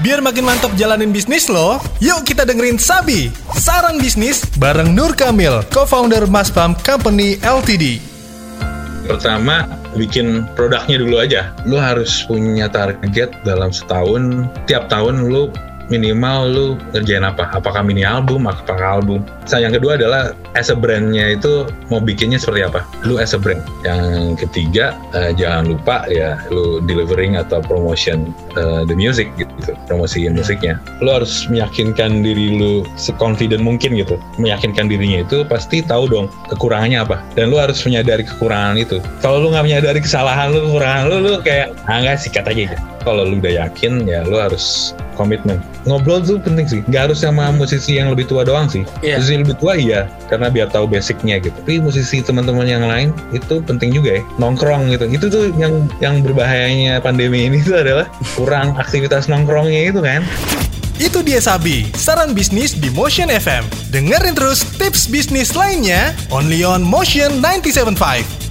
Biar makin mantap jalanin bisnis lo, yuk kita dengerin Sabi, saran bisnis bareng Nur Kamil, co-founder Maspam Company Ltd. Pertama, bikin produknya dulu aja. Lu harus punya target dalam setahun. Tiap tahun lu minimal lu ngerjain apa? Apakah mini album, apakah album? Nah, yang kedua adalah as a brandnya itu mau bikinnya seperti apa? Lu as a brand. Yang ketiga, uh, jangan lupa ya lu delivering atau promotion uh, the music gitu, promosiin musiknya. Lu harus meyakinkan diri lu seconfident mungkin gitu. Meyakinkan dirinya itu pasti tahu dong kekurangannya apa. Dan lu harus menyadari kekurangan itu. Kalau lu nggak menyadari kesalahan lu, kekurangan lu, lu kayak ah nggak sikat aja gitu. Kalau lu udah yakin ya lu harus komitmen. Ngobrol tuh penting sih. Gak harus sama musisi yang lebih tua doang sih. Iya. Musisi lebih tua iya, karena biar tahu basicnya gitu. Tapi musisi teman-teman yang lain itu penting juga ya. Nongkrong gitu. Itu tuh yang yang berbahayanya pandemi ini tuh adalah kurang aktivitas nongkrongnya itu kan. Itu dia Sabi, saran bisnis di Motion FM. Dengerin terus tips bisnis lainnya only on Motion 975.